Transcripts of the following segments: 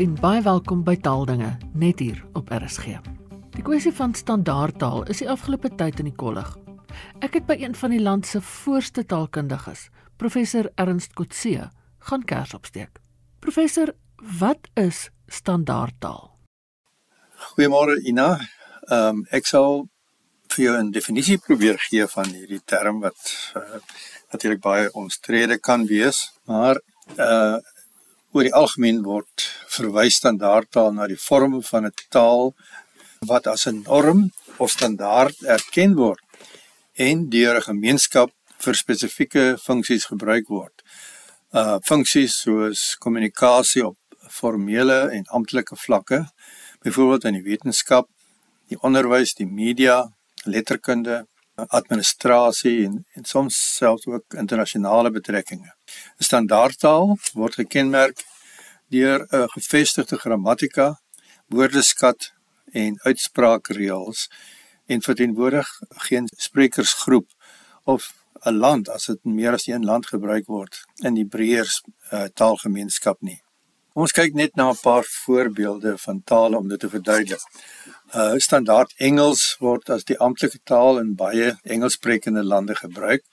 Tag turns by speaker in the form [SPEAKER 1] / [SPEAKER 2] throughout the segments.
[SPEAKER 1] en baie welkom by Taaldinge net hier op RSG. Die kwessie van standaardtaal is die afgelope tyd in die kollig. Ek het by een van die land se voorste taalkundiges, professor Ernst Kotse, gaan kers opsteek. Professor, wat is standaardtaal?
[SPEAKER 2] Goeiemôre Ina. Ehm um, ek sal vir jou 'n definisie probeer gee van hierdie term wat uh, natuurlik baie omstrede kan wees, maar uh oor die algemeen word verwys standaardtaal na die vorm van 'n taal wat as 'n norm of standaard erken word en deur 'n gemeenskap vir spesifieke funksies gebruik word. Uh funksies soos kommunikasie op formele en amptelike vlakke, byvoorbeeld in die wetenskap, die onderwys, die media, letterkunde, administrasie en en soms selfs ook internasionale betrekkinge. 'n Standaardtaal word gekenmerk deur 'n gevestigde grammatika, woordeskat en uitspraakreëls en verteenwoordig geen sprekersgroep of 'n land as dit meer as een land gebruik word in die breër uh, taalgemeenskap nie. Ons kyk net na 'n paar voorbeelde van tale om dit te verduidelik. Uh standaard Engels word as die amptelike taal in baie Engelssprekende lande gebruik,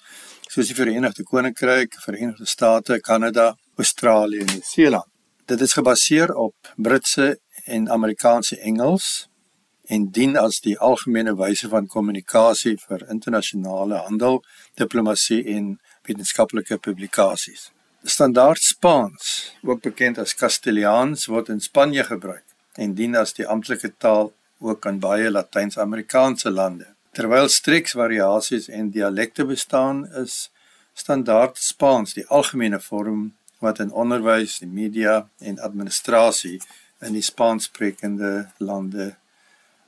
[SPEAKER 2] soos die Verenigde Koninkryk, Verenigde State, Kanada, Australië en Nieu-Seeland. Dit is gebaseer op Britse en Amerikaanse Engels en dien as die algemene wyse van kommunikasie vir internasionale handel, diplomatie en wetenskaplike publikasies. Standaard Spaans, ook bekend as Kastiliaans, word in Spanje gebruik en dien as die amptelike taal ook in baie Latyns-Amerikaanse lande. Terwyl streeksvariasies en dialekte bestaan, is Standaard Spaans die algemene vorm wat in onderwys, die media en administrasie in die Spaanssprekende lande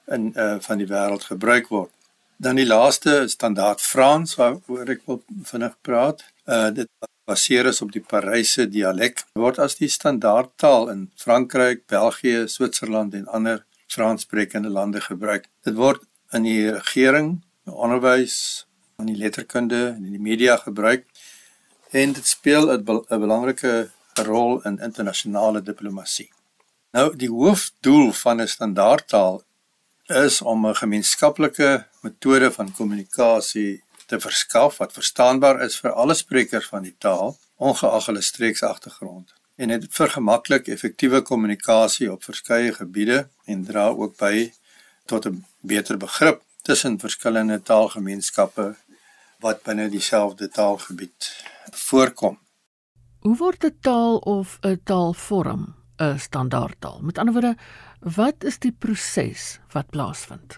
[SPEAKER 2] in uh van die wêreld gebruik word. Dan die laaste standaard Frans waaroor ek wil vinnig praat. Uh dit baseer is op die Paryse dialek word as die standaardtaal in Frankryk, België, Switserland en ander Franssprekende lande gebruik. Dit word in die regering, onderwys, in die letterkunde en in die media gebruik en dit speel 'n belangrike rol in internasionale diplomatie. Nou die hoofdoel van 'n standaardtaal is om 'n gemeenskaplike metode van kommunikasie te verskaf wat verstaanbaar is vir alle sprekers van die taal, ongeag hulle streeksagtergrond. En dit vergemaklik effektiewe kommunikasie op verskeie gebiede en dra ook by tot 'n beter begrip tussen verskillende taalgemeenskappe wat binne dieselfde taalgebied voorkom.
[SPEAKER 1] Hoe word 'n taal of 'n taalvorm 'n standaardtaal? Met ander woorde, Wat is die proses wat plaasvind?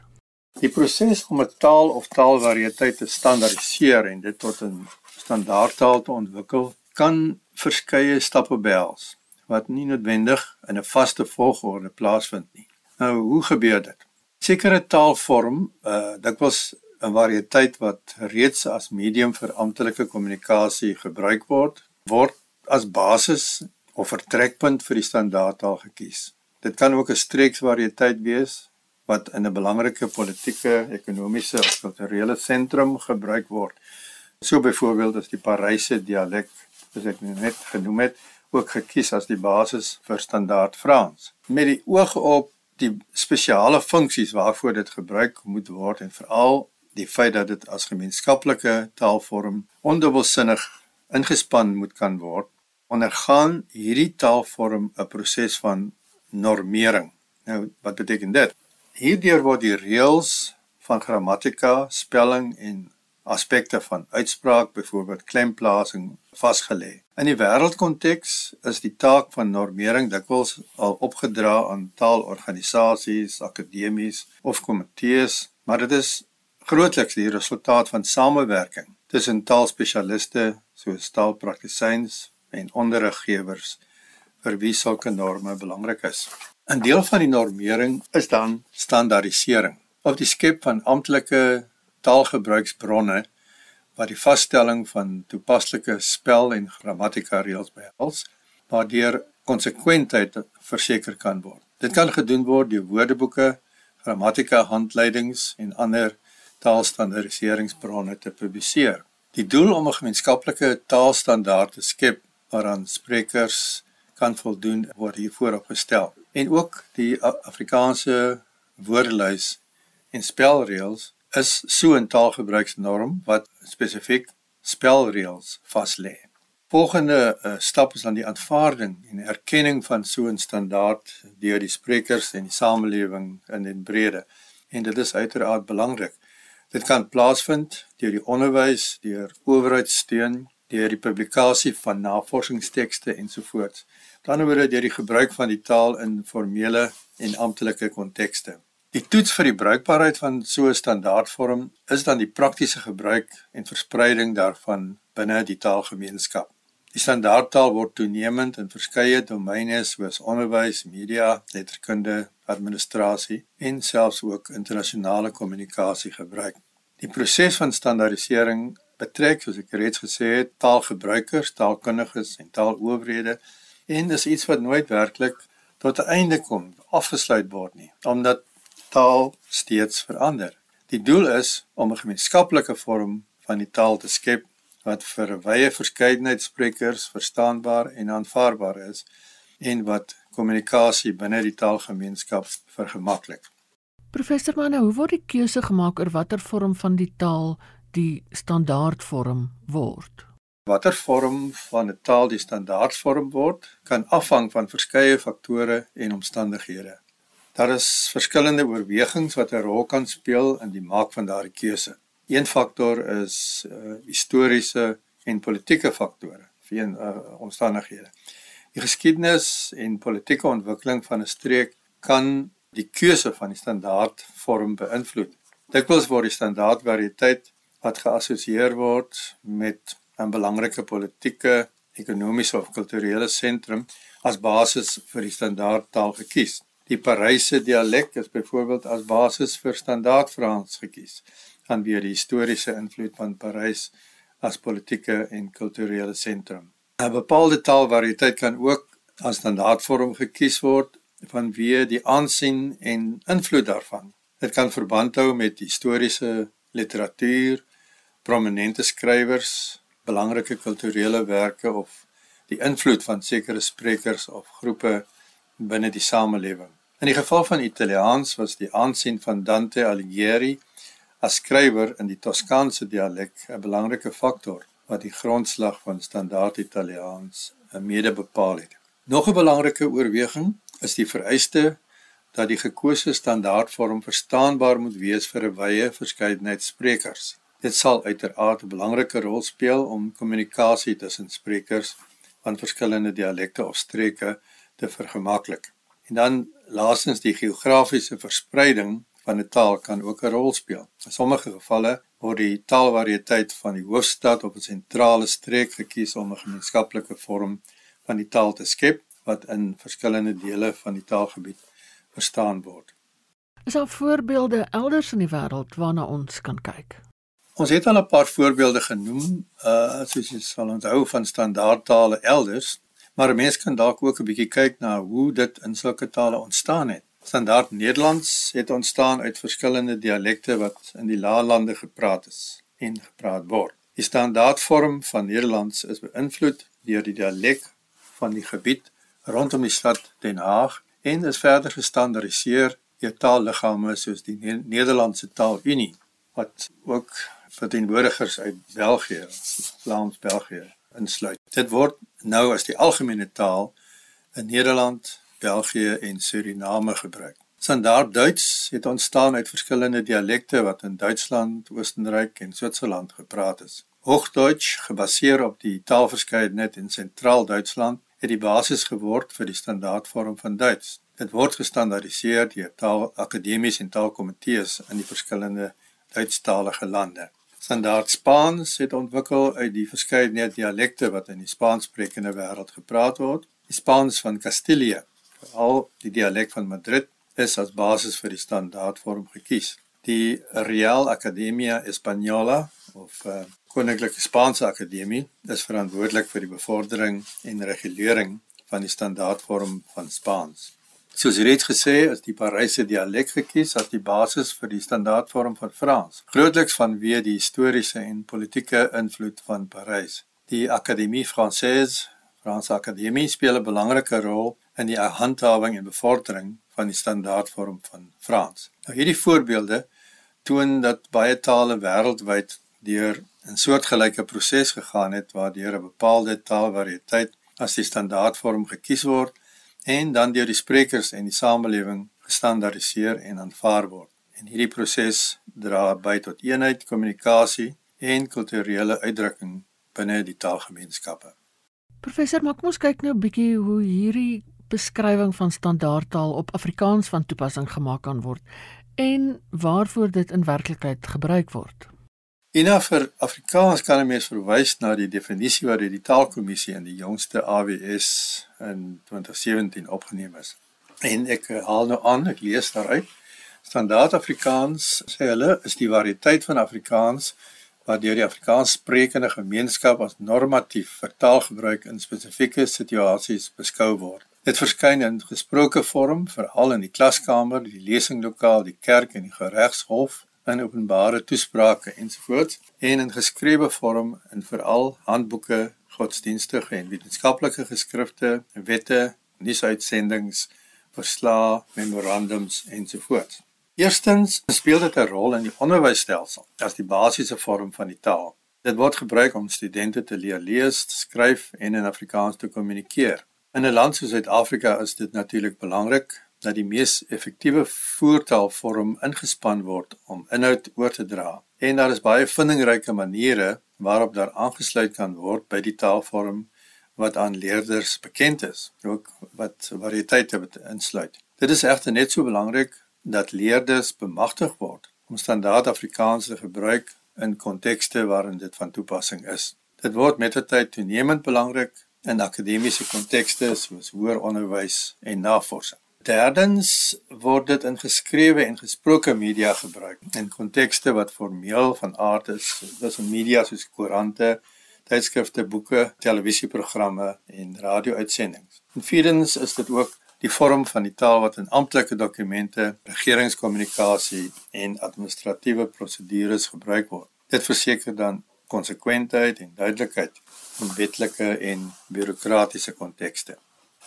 [SPEAKER 2] Die proses om 'n taal of taalvariëteit te standaardiseer en dit tot 'n standaardtaal te ontwikkel, kan verskeie stappe behels wat nie noodwendig in 'n vaste volgorde plaasvind nie. Nou, hoe gebeur dit? Sekere taalvorm, uh dikwels 'n variëteit wat reeds as medium vir amptelike kommunikasie gebruik word, word as basis of vertrekpunt vir die standaardtaal gekies. Dit kan ook 'n streeksvariëteit wees wat in 'n belangrike politieke, ekonomiese of kulturele sentrum gebruik word. So byvoorbeeld as die Paryse dialek, soos ek net genoem het, ook gekies as die basis vir standaard Frans. Met die oog op die spesiale funksies waarvoor dit gebruik moet word en veral die feit dat dit as gemeenskaplike taalvorm ondubbelsinnig ingespan moet kan word, ondergaan hierdie taalvorm 'n proses van normering. Nou, wat beteken dit? Hierdeur word die reëls van grammatika, spelling en aspekte van uitspraak, byvoorbeeld klemplaatsing, vasgelê. In die wêreldkonteks is die taak van normering dikwels al opgedra aan taalorganisasies, akademies of komitees, maar dit is grootliks die resultaat van samewerking tussen taalspesialiste soos taalpraktisyns en onderriggewers vir wie sulke norme belangrik is. 'n Deel van die normering is dan standaardisering of die skep van amptelike taalgebruiksbronne wat die vaststelling van toepaslike spel en grammatika reëls behels waardeur konsekwentheid verseker kan word. Dit kan gedoen word deur woordeboeke, grammatika handleidings en ander taalstandardiseringsbronne te publiseer. Die doel om 'n gemeenskaplike taalstandaard te skep waaraan sprekers kan voldoen word hier voorop gestel. En ook die Afrikaanse woordelys en spelreëls is so 'n taalgebruiksnorm wat spesifiek spelreëls vaslê. Volgende uh, stap is dan die aanvaarding en erkenning van so 'n standaard deur die sprekers en die samelewing in den brede. En dit is uiteraard belangrik. Dit kan plaasvind deur die onderwys, deur owerheidssteun, deur die publikasie van navorsingstekste ensovoorts. Dan oor deur die gebruik van die taal in formele en amptelike kontekste. Die toets vir die bruikbaarheid van so 'n standaardvorm is dan die praktiese gebruik en verspreiding daarvan binne die taalgemeenskap. Die standaardtaal word toenemend in verskeie domeine soos onderwys, media, letterkunde, administrasie en selfs ook internasionale kommunikasie gebruik. Die proses van standaardisering betrek soos ek reeds gesê het taalgebruikers, taalkundiges en taalowerhede en dis iets wat nooit werklik tot 'n einde kom, afgesluit word nie, omdat taal steeds verander. Die doel is om 'n gemeenskaplike vorm van die taal te skep wat vir 'n wye verskeidenheid sprekers verstaanbaar en aanvaarbaar is en wat kommunikasie binne die taalgemeenskap vergemaklik.
[SPEAKER 1] Professor Manne, hoe word die keuse gemaak oor watter vorm van die taal die standaardvorm word.
[SPEAKER 2] Watter vorm van 'n taal die standaardvorm word, kan afhang van verskeie faktore en omstandighede. Daar is verskillende oorwegings wat 'n rol kan speel in die maak van daardie keuse. Een faktor is uh, historiese en politieke faktore, vir uh, omstandighede. Die geskiedenis en politieke ontwikkeling van 'n streek kan die keuse van die standaardvorm beïnvloed. Dikwels word die standaardvariëteit wat geassosieer word met 'n belangrike politieke, ekonomiese of kulturele sentrum as basis vir die standaardtaal gekies. Die Paryse dialek is byvoorbeeld as basis vir standaard Frans gekies vanweë die historiese invloed van Parys as politieke en kulturele sentrum. 'n Bepaalde taalvariëteit kan ook as standaardvorm gekies word vanweë die aansien en invloed daarvan. Dit kan verband hou met historiese literatuur, prominente skrywers, belangrike kultureelwerke of die invloed van sekere sprekers of groepe binne die samelewing. In die geval van Italiaans was die aansien van Dante Alighieri as skrywer in die Toskaanse dialek 'n belangrike faktor wat die grondslag van standaard Italiaans mede bepaal het. Nog 'n belangrike oorweging is die vereiste dat die gekose standaardvorm verstaanbaar moet wees vir 'n wye verskeidenheid sprekers. Dit sal uiteraard 'n belangrike rol speel om kommunikasie tussen sprekers van verskillende dialekte of streke te vergemaklik. En dan laastens die geografiese verspreiding van 'n taal kan ook 'n rol speel. In sommige gevalle word die taalvariëteit van die hoofstad of 'n sentrale streek gekies om 'n gemeenskaplike vorm van die taal te skep wat in verskillende dele van die taalgebied verstaan word.
[SPEAKER 1] Is daar voorbeelde elders in die wêreld waarna ons kan kyk?
[SPEAKER 2] Ons het al 'n paar voorbeelde genoem, uh soos jy sal onthou van standaardtale elders, maar 'n mens kan dalk ook 'n bietjie kyk na hoe dit in sulke tale ontstaan het. Standaard Nederlands het ontstaan uit verskillende dialekte wat in die Laalande gepraat is en gepraat word. Die standaardvorm van Nederlands is beïnvloed deur die dialek van die gebied rondom die stad Den Haag en is verder gestandaardiseer deur taalliggame soos die Nederlandse Taalunie wat ook verteenwoordigers uit België, Vlaams België insluit. Dit word nou as die algemene taal in Nederland, België en Suriname gebruik. Standaard Duits het ontstaan uit verskillende dialekte wat in Duitsland, Oostenryk en Switserland gepraat is. Hoogduits, gebaseer op die taalverskeidenheid in Sentraal-Duitsland, het die basis geword vir die standaardvorm van Duits. Dit word gestandaardiseer deur taalakademies en taalkomitees in die verskillende Duitstalige lande. Standaard Spaans het ontwikkel uit die verskeidenheid dialekte wat in die Spaanssprekende wêreld gepraat word. Die Spaans van Kastilië, veral die dialek van Madrid, is as basis vir die standaardvorm gekies. Die Real Academia Española of uh, Koninklike Spaanse Akademie is verantwoordelik vir die bevordering en regulering van die standaardvorm van Spaans. Soos reeds gesê, is die Paryse dialek gekies as die basis vir die standaardvorm van Frans, grootliks vanweë die historiese en politieke invloed van Parys. Die Académie Française Franse Akademie speel 'n belangrike rol in die handhawing en bevordering van die standaardvorm van Frans. Nou hierdie voorbeelde toon dat baie tale wêreldwyd deur 'n soortgelyke proses gegaan het waardeur 'n bepaalde taalvariëteit as die standaardvorm gekies word en dan deur die sprekers en die samelewing gestandaardiseer en aanvaar word. En hierdie proses dra by tot eenheid, kommunikasie en kulturele uitdrukking binne die taalgemeenskappe.
[SPEAKER 1] Professor, maar kom ons kyk nou 'n bietjie hoe hierdie beskrywing van standaardtaal op Afrikaans van toepassing gemaak kan word en waarvoor dit in werklikheid gebruik word.
[SPEAKER 2] Ina vir Afrikaans kan 'n mens verwys na die definisie wat deur die Taalkommissie in die jongste AWS in 2017 opgeneem is. En ek haal nou aan, ek lees daaruit. Standaard Afrikaans sê hulle is die variëteit van Afrikaans wat deur die Afrikaans sprekende gemeenskap as normatief vir taalgebruik in spesifieke situasies beskou word. Dit verskyn in gesproke vorm veral in die klaskamer, die lesinglokaal, die kerk en die geregshof, in openbare toesprake ensovoorts en in geskrewe vorm in veral handboeke, godsdienstige en wetenskaplike geskrifte, wette, nuusuitsendings, verslae, memorandums ensovoorts. Eerstens speel dit 'n rol in die onderwysstelsel as die basiese vorm van die taal. Dit word gebruik om studente te leer lees, skryf en in Afrikaans te kommunikeer. In 'n land soos Suid-Afrika is dit natuurlik belangrik dat die mees effektiewe voertaalvorm ingespan word om inhoud oor te dra. En daar is baie vindingryke maniere waarop daar aangesluit kan word by die taalvorm wat aan leerders bekend is, ook wat variëteite insluit. Dit is egter net so belangrik dat leerders bemagtig word om standaard Afrikaans te gebruik in kontekste waarin dit van toepassing is. Dit word met die tyd toenemend belangrik in akademiese kontekste soos hoër onderwys en navorsing. Derdens word dit in geskrewe en gesproke media gebruik in kontekste wat formeel van aard is, dis in media soos koerante, tydskrifte, boeke, televisieprogramme en radio-uitsendings. En vierdens is dit ook die vorm van die taal wat in amptelike dokumente, regeringskommunikasie en administratiewe prosedures gebruik word. Dit verseker dan konsekwentheid en duidelikheid in wetlike en bureaukratiese kontekste.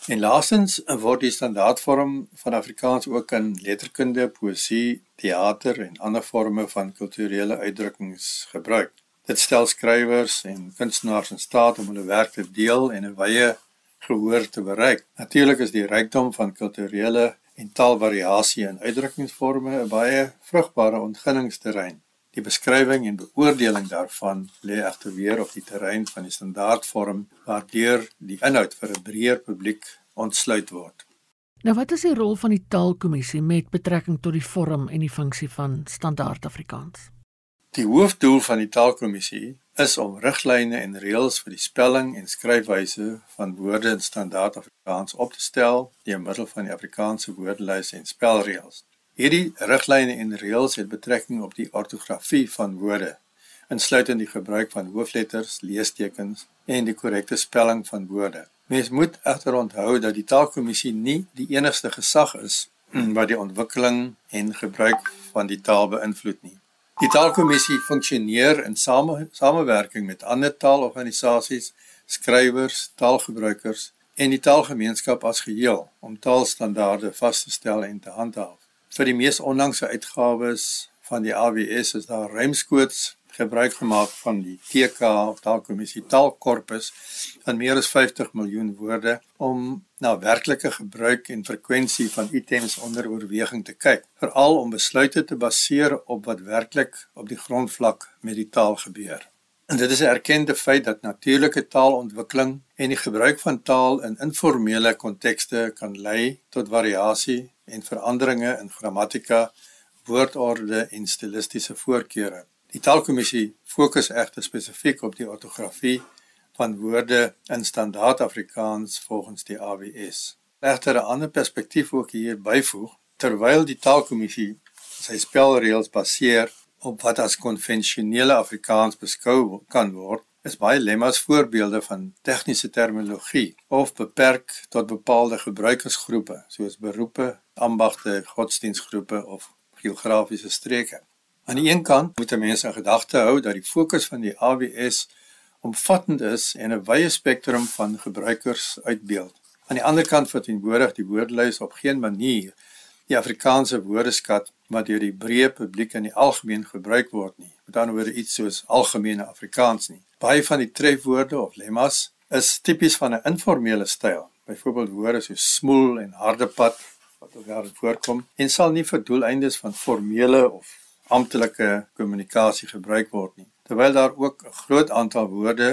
[SPEAKER 2] En laastens word die standaardvorm van Afrikaans ook in letterkunde, poësie, teater en ander forme van kulturele uitdrukkings gebruik. Dit stel skrywers en kunstenaars in staat om hulle werk te deel en 'n wye gehoor te bereik. Natuurlik is die rykdom van kulturele en taalvariasie in uitdrukkingsforme 'n baie vrugbare ontginningsterrein. Die beskrywing en beoordeling daarvan lê egter weer op die terrein van die standaardvorm waardeur die inhoud vir 'n breër publiek ontsluit word.
[SPEAKER 1] Nou wat is die rol van die Taalkommissie met betrekking tot die vorm en die funksie van standaard Afrikaans?
[SPEAKER 2] Die hoofdoel van die Taalkommissie is om riglyne en reëls vir die spelling en skryfwyse van woorde in standaard Afrikaans op te stel deur middel van die Afrikaanse woordelys en spelreëls. Hierdie riglyne en reëls het betrekking op die ortografie van woorde, insluitend die gebruik van hoofletters, leestekens en die korrekte spelling van woorde. Mens moet egter onthou dat die Taalkommissie nie die enigste gesag is wat die ontwikkeling en gebruik van die taal beïnvloed nie. Die taalkommissie funksioneer in same, samewerking met ander taalorganisasies, skrywers, taalgebruikers en die taalgemeenskap as geheel om taalstandaarde vas te stel en te handhaaf. Vir die mees onlangse uitgawes van die AWS is daar ruimskoots gebruik gemaak van die TK of Taalkommissie Taalkorpus van meer as 50 miljoen woorde om na werklike gebruik en frekwensie van items onder oorweging te kyk, veral om besluite te baseer op wat werklik op die grondvlak met die taal gebeur. En dit is 'n erkende feit dat natuurlike taalontwikkeling en die gebruik van taal in informele kontekste kan lei tot variasie en veranderinge in grammatika, woordorde en stilistiese voorkeure. Die taalkommissie fokus egter spesifiek op die ortografie van woorde in standaard Afrikaans volgens die AWS. Egter 'n ander perspektief ook hier byvoeg, terwyl die taalkommissie sy spelreëls baseer op wat as konvensionele Afrikaans beskou kan word, is baie lemmas voorbeelde van tegniese terminologie of beperk tot bepaalde gebruikersgroepe soos beroepe, ambagte, godsdienstgroepe of geografiese streke. Aan die een kant moet mense in gedagte hou dat die fokus van die AWS omvattend is en 'n wye spektrum van gebruikers uitbeeld. Aan die ander kant verteenwoordig die woordelys op geen manier die Afrikaanse woordeskat wat deur die breë publiek in die algemeen gebruik word nie. Met ander woorde iets soos algemene Afrikaans nie. Baie van die trefwoorde of lemmas is tipies van 'n informele styl. Byvoorbeeld woorde soos smoel en harde pad wat ook daar voorkom en sal nie vir doeleindes van formele of amptelike kommunikasie gebruik word nie. Terwyl daar ook 'n groot aantal woorde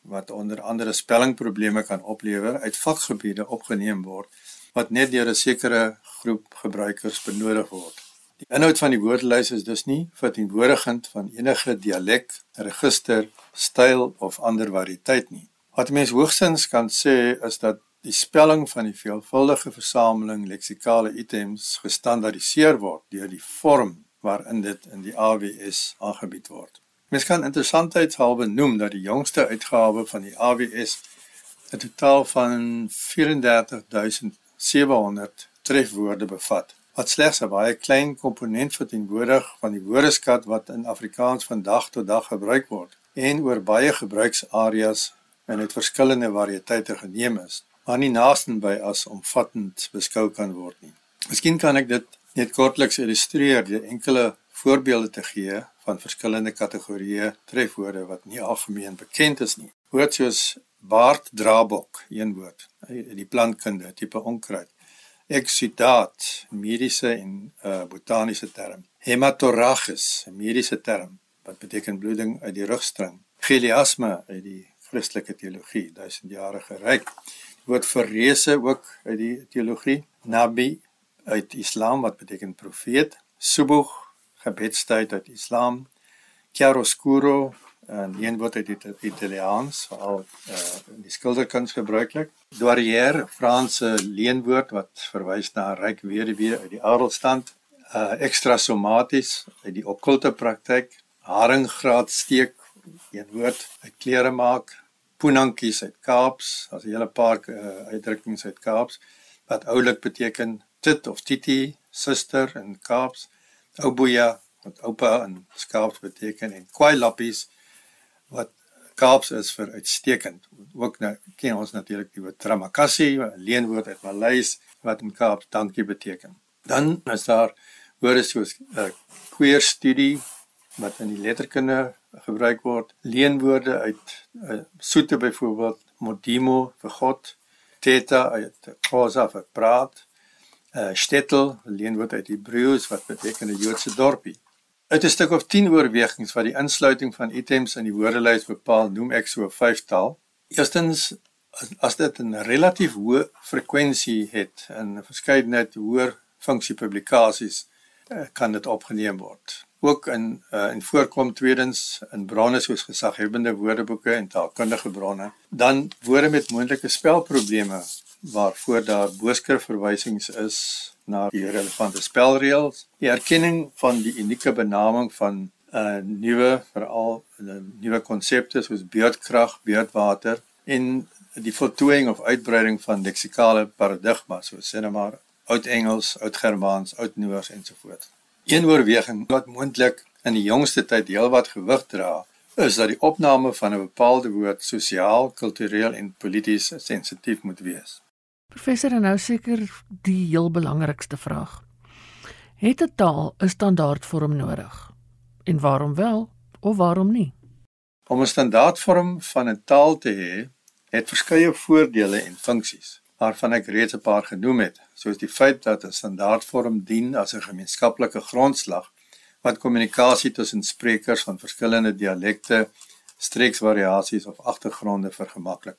[SPEAKER 2] wat onder andere spellingprobleme kan oplewer uit vakgebiede opgeneem word wat net deur 'n sekere groep gebruikers benodig word. Die inhoud van die woordelys is dus nie verteenwoordigend van enige dialek, register, styl of ander variëteit nie. Wat mens hoogstens kan sê is dat die spelling van die veelvuldige versameling leksikale items gestandaardiseer word deur die vorm waarin dit in die AWS aangebied word. Mens kan interessantheidshalwe noem dat die jongste uitgawe van die AWS 'n totaal van 34700 trefwoorde bevat wat slegs 'n baie klein komponent verteenwoordig van die woordeskat wat in Afrikaans vandag tot dag gebruik word en oor baie gebruiksareas en uit verskillende variëteite geneem is, maar nie naastenby as omvattend beskou kan word nie. Miskien kan ek dit net kortliks illustreer deur enkele voorbeelde te gee van verskillende kategorieë trefwoorde wat nie algemeen bekend is nie. Woorde soos baarddrabok, een woord, die plantkunde, tipe onkruid. Exudaat, mediese en uh, botaniese term. Hematoragus, 'n mediese term wat beteken bloeding uit die rugstring. Chiliasme uit die Christelike teologie, duisendjarige ryk. Woord verreese ook uit die teologie. Nabi uit Islam wat beteken profeet. Subuh gebedstyd uit Islam. Chiaroscuro en een woord uit die Italiaans, veral uh, in die skilderkuns gebruiklik. Douarière, Franse leenwoord wat verwys na 'n ryk weduwee uit die adelstand. Uh ekstrasomaties uit die okkulte praktyk. Haringgraad steek, een woord uit klere maak. Punankies uit Kaaps, as 'n hele paar uh, uitdrukkings uit Kaaps wat oulik beteken tit of titi, suster in Kaaps. Ouboya wat oupa in Skaaps beteken en kwai lappies wat Kaaps is vir uitstekend. Ook nou ken ons natuurlik die woord tramakassi, 'n leenwoord uit Maleis wat in Kaaps dankie beteken. Dan is daar woorde soos uh, queer studie wat in die letterkunde gebruik word. Leenwoorde uit uh, soete byvoorbeeld modimo vir God, theta uit cosa vir praat, uh, shtetl, leenwoord uit Hebreëus wat beteken 'n Joodse dorpie. Uit 'n stuk of 10 oorwegings wat die insluiting van items in die woordelys bepaal, noem ek so 'n vyftal. Eerstens as dit 'n relatief hoë frekwensie het in 'n verskeidenheid hoër funksie publikasies uh, kan dit opgeneem word. Ook in uh, en voorkom tweedens in bronne soos gesaghebende woordeboeke en taalkundige bronne, dan woorde met moontlike spelprobleme waarvoor daar boodskrifverwysings is na die relevante spelreëls, die erkenning van die unieke benaming van 'n uh, nuwe veral 'n uh, nuwe konsepte soos beurtkrag, beurtwater en die voltooiing of uitbreiding van leksikale paradigmas soos sê nou maar Oud-Engels, Oud-Germaans, Oud-Noors ensovoorts. Een oorweging wat moontlik in die jongste tyd heelwat gewig dra, is dat die opname van 'n bepaalde woord sosiaal, kultureel en polities sensitief moet wees.
[SPEAKER 1] Professor, en nou seker die heel belangrikste vraag. Het 'n taal 'n standaardvorm nodig? En waarom wel of waarom nie?
[SPEAKER 2] Om 'n standaardvorm van 'n taal te hê, het verskeie voordele en funksies, waarvan ek reeds 'n paar genoem het, soos die feit dat 'n standaardvorm dien as 'n gemeenskaplike grondslag wat kommunikasie tussen sprekers van verskillende dialekte, streeksvariasies of agtergronde vergemaklik.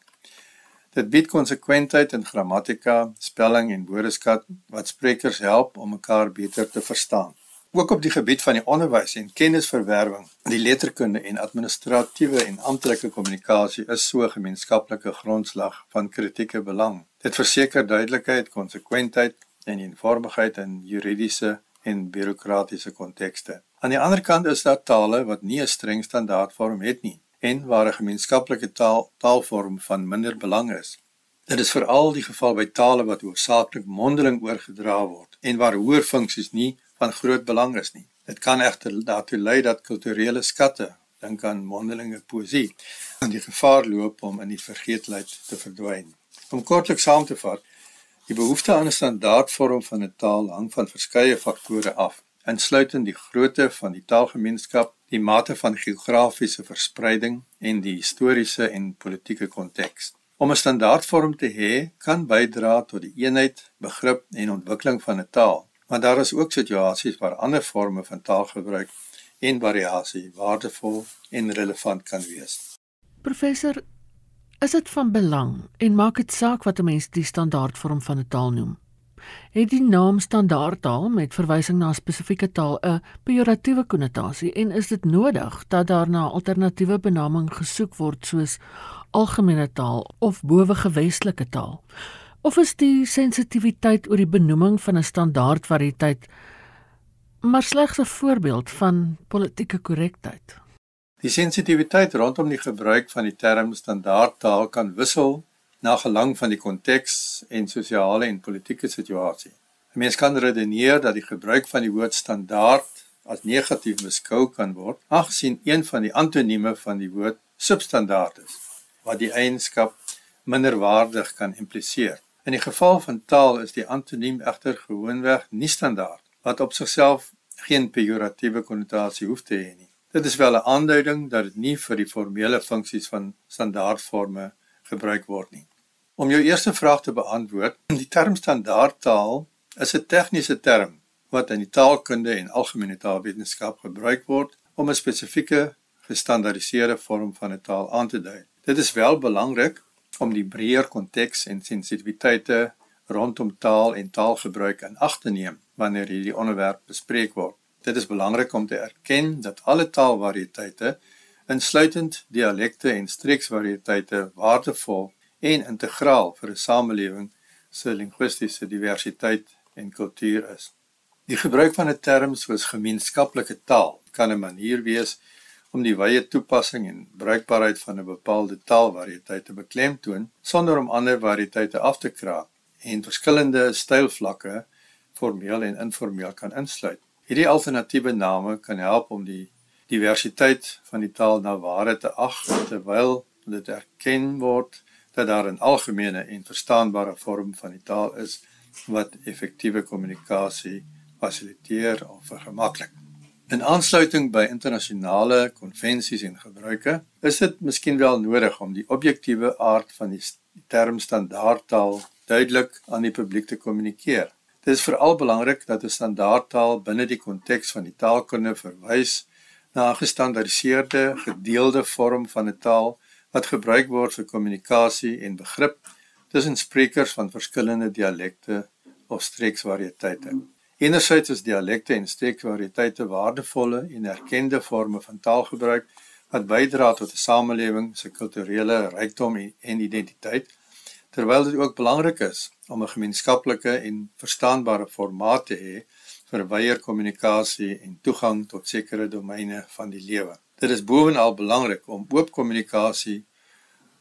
[SPEAKER 2] Dit bied konsekwentheid in grammatika, spelling en woordeskat wat sprekers help om mekaar beter te verstaan. Ook op die gebied van die onderwys en kennisverwerwing, die letterkunde en administratiewe en amptelike kommunikasie is so 'n gemeenskaplike grondslag van kritieke belang. Dit verseker duidelikheid, konsekwentheid en eenvormigheid in juridiese en bureaukratiese kontekste. Aan die ander kant is daar tale wat nie 'n streng standaardvorm het nie en waar 'n gemeenskaplike taal taalvorm van minder belang is. Dit is veral die geval by tale wat hoofsaaklik mondeling oorgedra word en waar hoër funksies nie van groot belang is nie. Dit kan egter daartoe lei dat kulturele skatte dink aan mondelinge poësie, en die gevaar loop om in die vergeetlikheid te verdwyn. Om kortliks saam te vat, die behoefte aan 'n standaardvorm van 'n taal hang van verskeie faktore af, insluitend die grootte van die taalgemeenskap, die mate van geografiese verspreiding en die historiese en politieke konteks. Om 'n standaardvorm te hê, kan bydra tot die eenheid, begrip en ontwikkeling van 'n taal, maar daar is ook situasies waar ander forme van taalgebruik en variasie waardevol en relevant kan wees.
[SPEAKER 1] Professor, is dit van belang en maak dit saak wat 'n mens die standaardvorm van 'n taal noem? Het die naam standaardtaal met verwysing na 'n spesifieke taal 'n pejoratiewe konnotasie en is dit nodig dat daar na 'n alternatiewe benaming gesoek word soos algemene taal of bowegewestelike taal? Of is die sensitiwiteit oor die benoeming van 'n standaardvariëteit maar slegs 'n voorbeeld van politieke korrektheid.
[SPEAKER 2] Die sensitiwiteit rondom die gebruik van die term standaardtaal kan wissel na gelang van die konteks en sosiale en politieke situasie. 'n Mens kan redeneer dat die gebruik van die woord standaard as negatief beskou kan word, aangesien een van die antonieme van die woord substandaard is, wat die eienskap minderwaardig kan impliseer. In die geval van taal is die antoniem egter gewoonweg nie standaard wat op sigself geen pejoratiewe konnotasie hoef te hê nie. Dit is wel 'n aanduiding dat dit nie vir die formele funksies van standaardforme gebruik word nie. Om jou eerste vraag te beantwoord, die term standaardtaal is 'n tegniese term wat in die taalkunde en algemene taalwetenskap gebruik word om 'n spesifieke gestandaardiseerde vorm van 'n taal aan te dui. Dit is wel belangrik om die breër konteks en sensitiwiteite rondom taal en taalgebruik in ag te neem wanneer hierdie onderwerp bespreek word. Dit is belangrik om te erken dat alle taalvariëteite, insluitend dialekte en streeksvariëteite, waardevol en integraal vir 'n samelewing se linguistiese diversiteit en kultuur is. Die gebruik van 'n term soos gemeenskaplike taal kan 'n manier wees om die wye toepassing en bruikbaarheid van 'n bepaalde taalvariëteit te beklemtoon sonder om ander variëteite af te kraak en verskillende stylvlakke formeel en informeel kan insluit. Hierdie alternatiewe name kan help om die diversiteit van die taal na ware te ag terwyl dit erken word dat daar 'n algemene en verstaanbare vorm van die taal is wat effektiewe kommunikasie fasiliteer of vergemaklik. In aansluiting by internasionale konvensies en gebruike, is dit miskien wel nodig om die objektiewe aard van die term standaardtaal duidelik aan die publiek te kommunikeer. Dit is veral belangrik dat 'n standaardtaal binne die konteks van die taalkunde verwys na 'n gestandaardiseerde, gedeelde vorm van 'n taal wat gebruik word vir kommunikasie en begrip tussen sprekers van verskillende dialekte of streeksvariëteite. Enerzijds is dialekte en streeksvariëteite waardevolle en erkende forme van taalgebruik wat bydra tot 'n samelewing se kulturele rykdom en identiteit terwyl dit ook belangrik is om 'n gemeenskaplike en verstaanbare formaat te hê vir wyeer kommunikasie en toegang tot sekere domeine van die lewe. Dit is bovenal belangrik om oop kommunikasie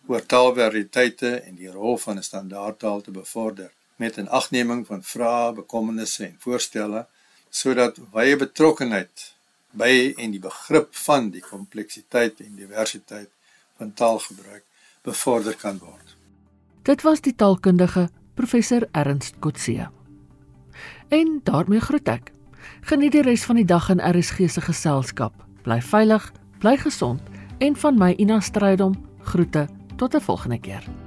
[SPEAKER 2] oor taalvariëteite en die rol van 'n standaardtaal te bevorder met 'n agneming van vrae, bekommernisse en voorstelle sodat wye betrokkenheid by en die begrip van die kompleksiteit en diversiteit van taalgebruik bevorder kan word.
[SPEAKER 1] Dit was die taalkundige professor Ernst Kotse. En daarmee groet ek. Geniet die res van die dag in RSG se geselskap. Bly veilig, bly gesond en van my Ina Strydom groete tot 'n volgende keer.